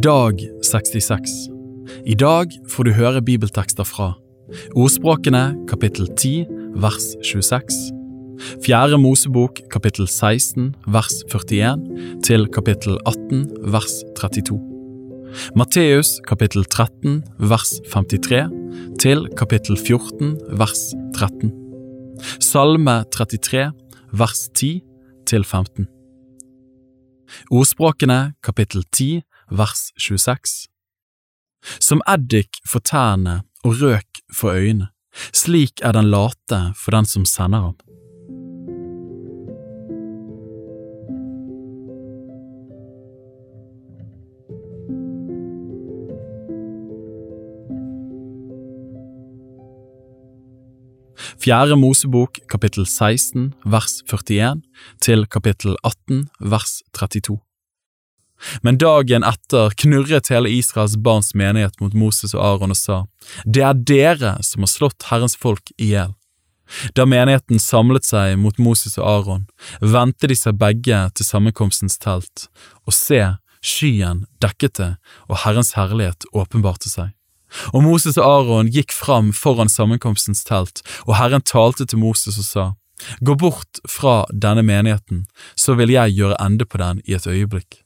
Dag 66 I dag får du høre bibeltekster fra Ordspråkene kapittel 10 vers 26 Fjerde Mosebok kapittel 16 vers 41 til kapittel 18 vers 32 Matteus kapittel 13 vers 53 til kapittel 14 vers 13 Salme 33 vers 10 til 15 Ordspråkene kapittel 10 vers 26 Som eddik for tærne og røk for øynene, slik er den late for den som sender ham. Fjerde Mosebok kapittel 16 vers 41 til kapittel 18 vers 32 Men dagen etter knurret hele Israels barns menighet mot Moses og Aron og sa, Det er dere som har slått Herrens folk i hjel. Da menigheten samlet seg mot Moses og Aron, vendte de seg begge til sammenkomstens telt, og se, skyen dekket det, og Herrens herlighet åpenbarte seg. Og Moses og Aron gikk fram foran sammenkomstens telt, og Herren talte til Moses og sa, Gå bort fra denne menigheten, så vil jeg gjøre ende på den i et øyeblikk.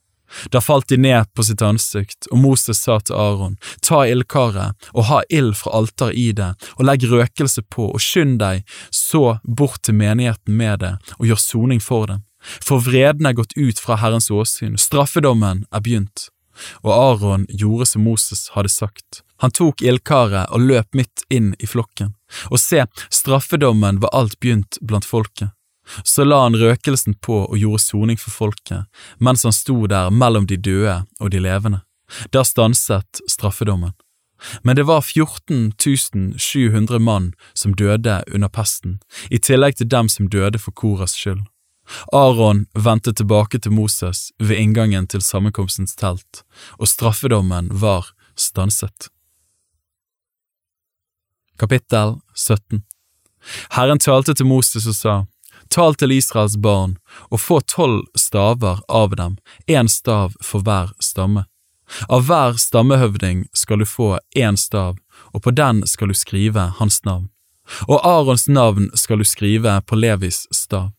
Da falt de ned på sitt ansikt, og Moses sa til Aron, ta ildkaret og ha ild fra alteret i det, og legg røkelse på, og skynd deg så bort til menigheten med det, og gjør soning for dem. For vreden er gått ut fra Herrens åsyn, straffedommen er begynt. Og Aron gjorde som Moses hadde sagt. Han tok ildkaret og løp midt inn i flokken, og se, straffedommen var alt begynt blant folket. Så la han røkelsen på og gjorde soning for folket, mens han sto der mellom de døde og de levende. Da stanset straffedommen. Men det var 14 700 mann som døde under pesten, i tillegg til dem som døde for Koras skyld. Aron vendte tilbake til Moses ved inngangen til sammenkomstens telt, og straffedommen var stanset. Kapittel 17 Herren talte til Moses og sa, Tal til Israels barn, og få tolv staver av dem, én stav for hver stamme. Av hver stammehøvding skal du få én stav, og på den skal du skrive hans navn. Og Arons navn skal du skrive på Levis stav.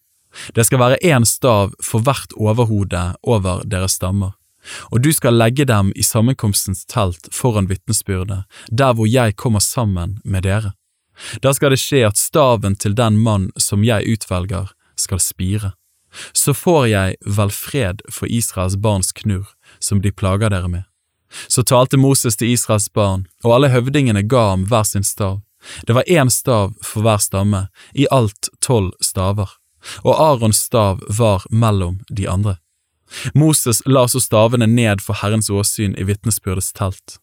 Det skal være én stav for hvert overhode over deres stammer, og du skal legge dem i sammenkomstens telt foran vitnesbyrdet, der hvor jeg kommer sammen med dere. Da skal det skje at staven til den mann som jeg utvelger, skal spire. Så får jeg vel fred for Israels barns knurr, som de plager dere med. Så talte Moses til Israels barn, og alle høvdingene ga ham hver sin stav. Det var én stav for hver stamme, i alt tolv staver, og Arons stav var mellom de andre. Moses la så stavene ned for Herrens åsyn i vitnesbyrdets telt.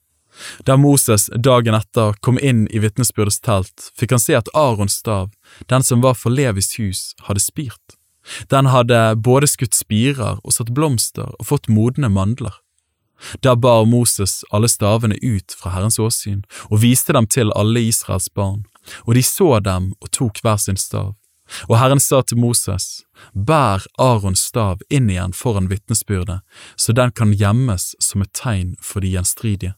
Da Moses dagen etter kom inn i vitnesbyrdets telt, fikk han se at Arons stav, den som var for Levis hus, hadde spirt. Den hadde både skutt spirer og satt blomster og fått modne mandler. Der bar Moses alle stavene ut fra Herrens åsyn og viste dem til alle Israels barn, og de så dem og tok hver sin stav. Og Herren sa til Moses, bær Arons stav inn igjen foran vitnesbyrdet, så den kan gjemmes som et tegn for de gjenstridige.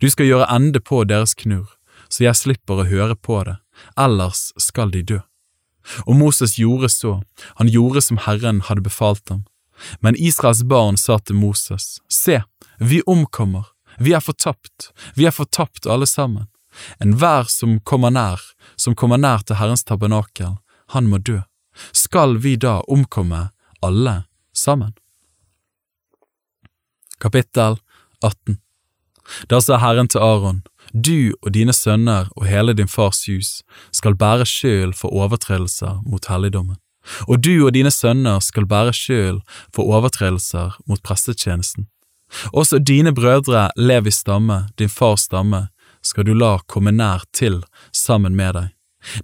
Du skal gjøre ende på deres knurr, så jeg slipper å høre på det, ellers skal de dø. Og Moses gjorde så, han gjorde som Herren hadde befalt ham. Men Israels barn sa til Moses, Se, vi omkommer, vi er fortapt, vi er fortapt alle sammen. Enhver som kommer nær, som kommer nær til Herrens tabernakel, han må dø. Skal vi da omkomme alle sammen? Kapittel 18 da sa Herren til Aron, du og dine sønner og hele din fars hus skal bære skyld for overtredelser mot helligdommen, og du og dine sønner skal bære skyld for overtredelser mot prestetjenesten. Også dine brødre Levis stamme, din fars stamme, skal du la komme nær til sammen med deg.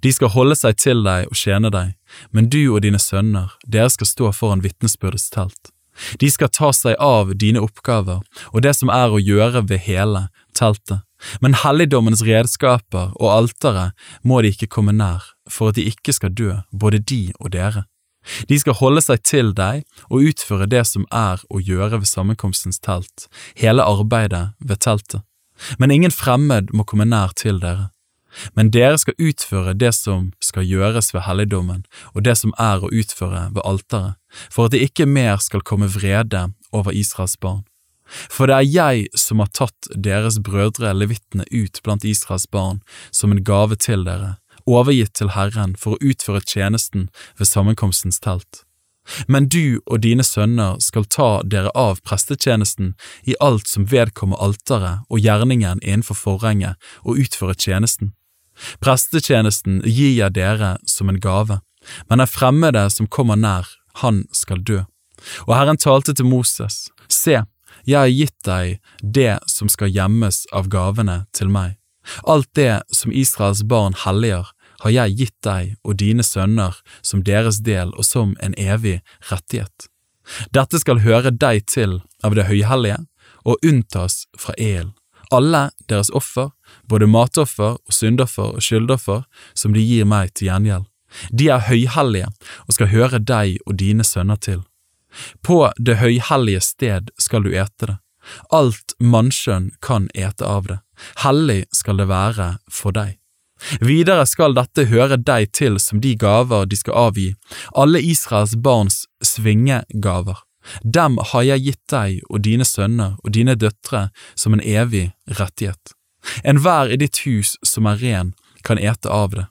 De skal holde seg til deg og tjene deg, men du og dine sønner, dere skal stå foran vitnesbyrdets telt. De skal ta seg av dine oppgaver og det som er å gjøre ved hele teltet, men helligdommens redskaper og alteret må de ikke komme nær, for at de ikke skal dø, både de og dere. De skal holde seg til deg og utføre det som er å gjøre ved sammenkomstens telt, hele arbeidet ved teltet. Men ingen fremmed må komme nær til dere. Men dere skal utføre det som skal gjøres ved helligdommen, og det som er å utføre ved alteret, for at det ikke mer skal komme vrede over Israels barn. For det er jeg som har tatt deres brødre levitene ut blant Israels barn som en gave til dere, overgitt til Herren for å utføre tjenesten ved sammenkomstens telt. Men du og dine sønner skal ta dere av prestetjenesten i alt som vedkommer alteret og gjerningen innenfor forhenget, og utføre tjenesten. Prestetjenesten gir jeg dere som en gave, men den fremmede som kommer nær, han skal dø. Og Herren talte til Moses, Se, jeg har gitt deg det som skal gjemmes av gavene til meg. Alt det som Israels barn helliger, har jeg gitt deg og dine sønner som deres del og som en evig rettighet. Dette skal høre deg til av det høyhellige og unntas fra elen. Alle deres offer, både matoffer og syndoffer og skyldoffer, som de gir meg til gjengjeld. De er høyhellige og skal høre deg og dine sønner til. På det høyhellige sted skal du ete det. Alt mannskjønn kan ete av det. Hellig skal det være for deg. Videre skal dette høre deg til som de gaver de skal avgi, alle Israels barns svingegaver. Dem har jeg gitt deg og dine sønner og dine døtre som en evig rettighet. Enhver i ditt hus som er ren, kan ete av det.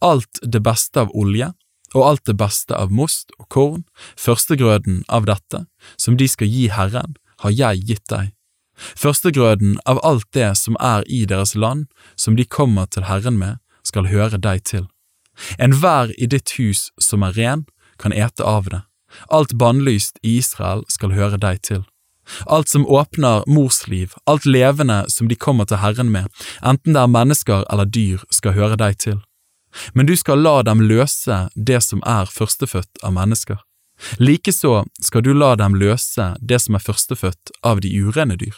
Alt det beste av olje, og alt det beste av most og korn, førstegrøden av dette, som de skal gi Herren, har jeg gitt deg. Førstegrøden av alt det som er i deres land, som de kommer til Herren med, skal høre deg til. Enhver i ditt hus som er ren, kan ete av det. Alt bannlyst i Israel skal høre deg til. Alt som åpner mors liv, alt levende som de kommer til Herren med, enten det er mennesker eller dyr, skal høre deg til. Men du skal la dem løse det som er førstefødt av mennesker. Likeså skal du la dem løse det som er førstefødt av de urene dyr.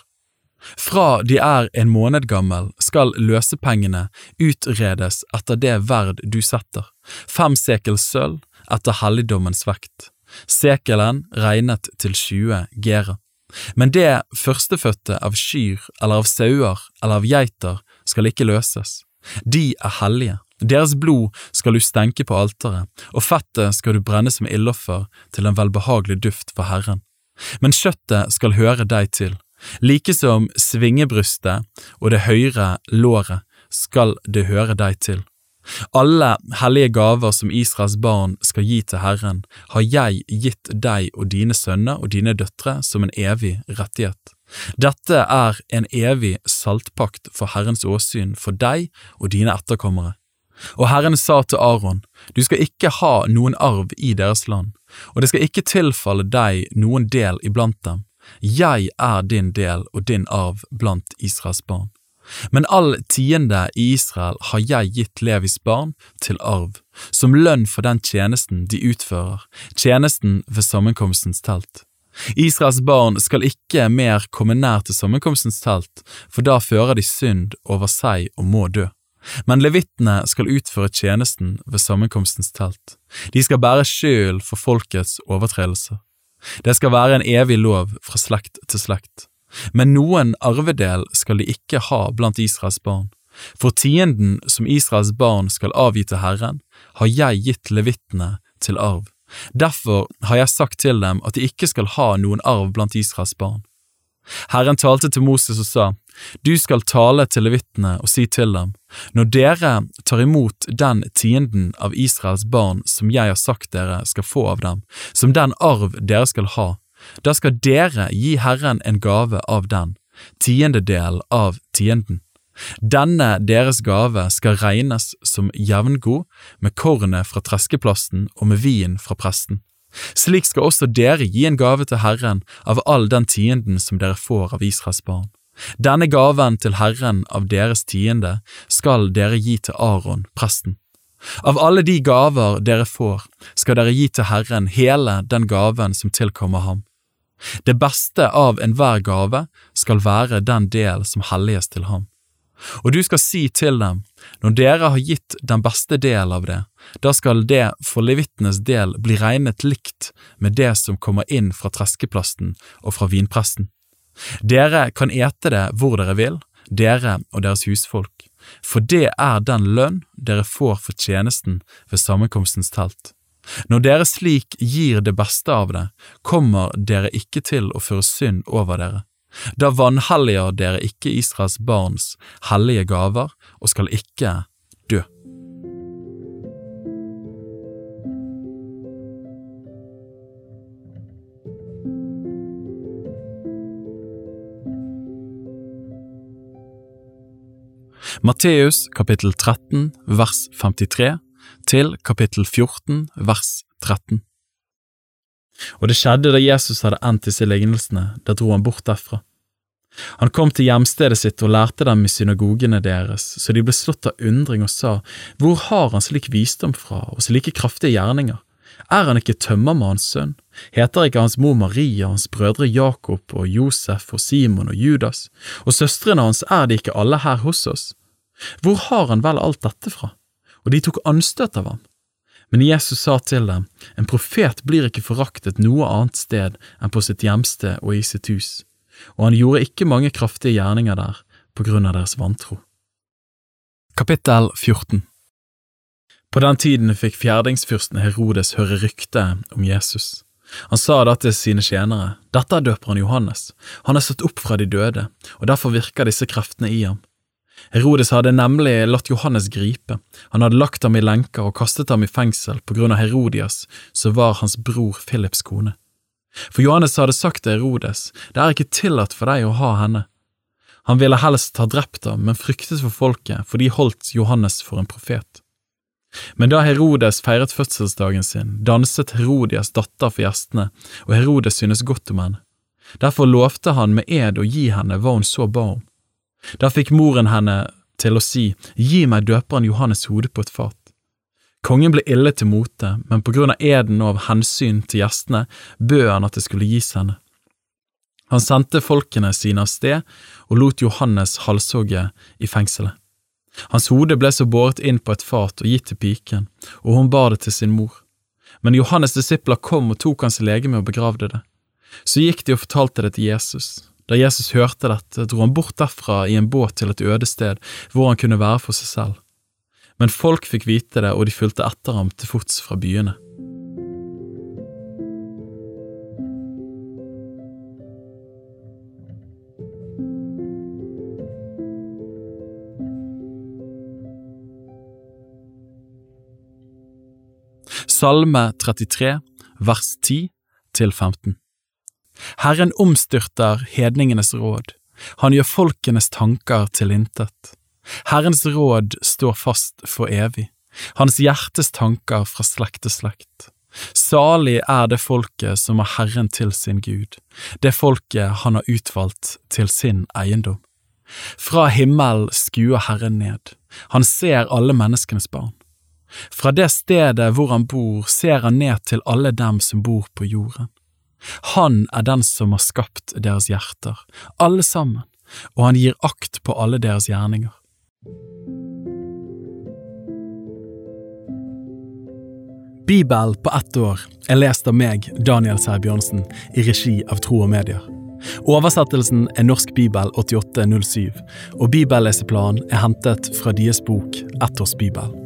Fra de er en måned gammel skal løsepengene utredes etter det verd du setter, fem sekels sølv etter helligdommens vekt, sekelen regnet til 20 gera. Men det førstefødte av kyr eller av sauer eller av geiter skal ikke løses, de er hellige. Deres blod skal du stenke på alteret, og fettet skal du brenne som ildoffer til en velbehagelig duft for Herren. Men kjøttet skal høre deg til, like som svingebrystet og det høyre låret skal det høre deg til. Alle hellige gaver som Israels barn skal gi til Herren, har jeg gitt deg og dine sønner og dine døtre som en evig rettighet. Dette er en evig saltpakt for Herrens åsyn for deg og dine etterkommere. Og Herren sa til Aron, du skal ikke ha noen arv i deres land, og det skal ikke tilfalle deg noen del iblant dem. Jeg er din del og din arv blant Israels barn. Men all tiende i Israel har jeg gitt Levis barn til arv, som lønn for den tjenesten de utfører, tjenesten ved sammenkomstens telt. Israels barn skal ikke mer komme nær til sammenkomstens telt, for da fører de synd over seg og må dø. Men levittene skal utføre tjenesten ved sammenkomstens telt. De skal bære skylden for folkets overtredelser. Det skal være en evig lov fra slekt til slekt. Men noen arvedel skal de ikke ha blant Israels barn. For tienden som Israels barn skal avgi til Herren, har jeg gitt levittene til arv. Derfor har jeg sagt til dem at de ikke skal ha noen arv blant Israels barn. Herren talte til Moses og sa, Du skal tale til levittene og si til dem, Når dere tar imot den tienden av Israels barn som jeg har sagt dere skal få av dem, som den arv dere skal ha, da skal dere gi Herren en gave av den, tiendedelen av tienden. Denne deres gave skal regnes som jevngod med kornet fra treskeplassen og med vinen fra presten. Slik skal også dere gi en gave til Herren av all den tienden som dere får av Israels barn. Denne gaven til Herren av deres tiende skal dere gi til Aron, presten. Av alle de gaver dere får, skal dere gi til Herren hele den gaven som tilkommer ham. Det beste av enhver gave skal være den del som helliges til ham. Og du skal si til dem, når dere har gitt den beste del av det, da skal det for levitenes del bli regnet likt med det som kommer inn fra treskeplasten og fra vinpressen. Dere kan ete det hvor dere vil, dere og deres husfolk, for det er den lønn dere får for tjenesten ved sammenkomstens telt. Når dere slik gir det beste av det, kommer dere ikke til å føre synd over dere. Da vanhelliger dere ikke Israels barns hellige gaver og skal ikke dø. Matteus kapittel 13 vers 53 til kapittel 14 vers 13. Og det skjedde da Jesus hadde endt disse lignelsene, da dro han bort derfra. Han kom til hjemstedet sitt og lærte dem i synagogene deres, så de ble slått av undring og sa, Hvor har han slik visdom fra og slike kraftige gjerninger? Er han ikke tømmermannens sønn? Heter ikke hans mor Maria, hans brødre Jakob og Josef og Simon og Judas, og søstrene hans er de ikke alle her hos oss? Hvor har han vel alt dette fra? Og de tok anstøt av ham. Men Jesus sa til dem, en profet blir ikke foraktet noe annet sted enn på sitt hjemsted og i sitt hus, og han gjorde ikke mange kraftige gjerninger der på grunn av deres vantro. Kapittel 14 På den tiden fikk fjerdingsfyrsten Herodes høre ryktet om Jesus. Han sa da til sine tjenere, dette er døperen Johannes, han er stått opp fra de døde, og derfor virker disse kreftene i ham. Herodes hadde nemlig latt Johannes gripe, han hadde lagt ham i lenker og kastet ham i fengsel på grunn av Herodias, som var hans bror Philips kone. For Johannes hadde sagt til Herodes, det er ikke tillatt for deg å ha henne. Han ville helst ha drept ham, men fryktet for folket, for de holdt Johannes for en profet. Men da Herodes feiret fødselsdagen sin, danset Herodias datter for gjestene, og Herodes syntes godt om henne. Derfor lovte han med ed å gi henne hva hun så ba om. Da fikk moren henne til å si, Gi meg døperen Johannes hode på et fat. Kongen ble ille til mote, men på grunn av eden og av hensyn til gjestene bød han at det skulle gis henne. Han sendte folkene sine av sted og lot Johannes halshogge i fengselet. Hans hode ble så båret inn på et fat og gitt til piken, og hun bar det til sin mor. Men Johannes' disipler kom og tok hans legeme og begravde det. Så gikk de og fortalte det til Jesus. Da Jesus hørte dette, dro han bort derfra i en båt til et øde sted hvor han kunne være for seg selv. Men folk fikk vite det, og de fulgte etter ham til fots fra byene. Salme 33, vers 10 til 15 Herren omstyrter hedningenes råd, han gjør folkenes tanker til intet. Herrens råd står fast for evig, hans hjertes tanker fra slekt til slekt. Salig er det folket som har Herren til sin Gud, det folket han har utvalgt til sin eiendom. Fra himmelen skuer Herren ned, han ser alle menneskenes barn. Fra det stedet hvor han bor, ser han ned til alle dem som bor på jorden. Han er den som har skapt deres hjerter, alle sammen, og han gir akt på alle deres gjerninger. Bibel på ett år er lest av meg, Daniel Sæbjørnsen, i regi av Tro og Medier. Oversettelsen er Norsk bibel 8807, og bibelleseplanen er hentet fra deres bok Ett års bibel.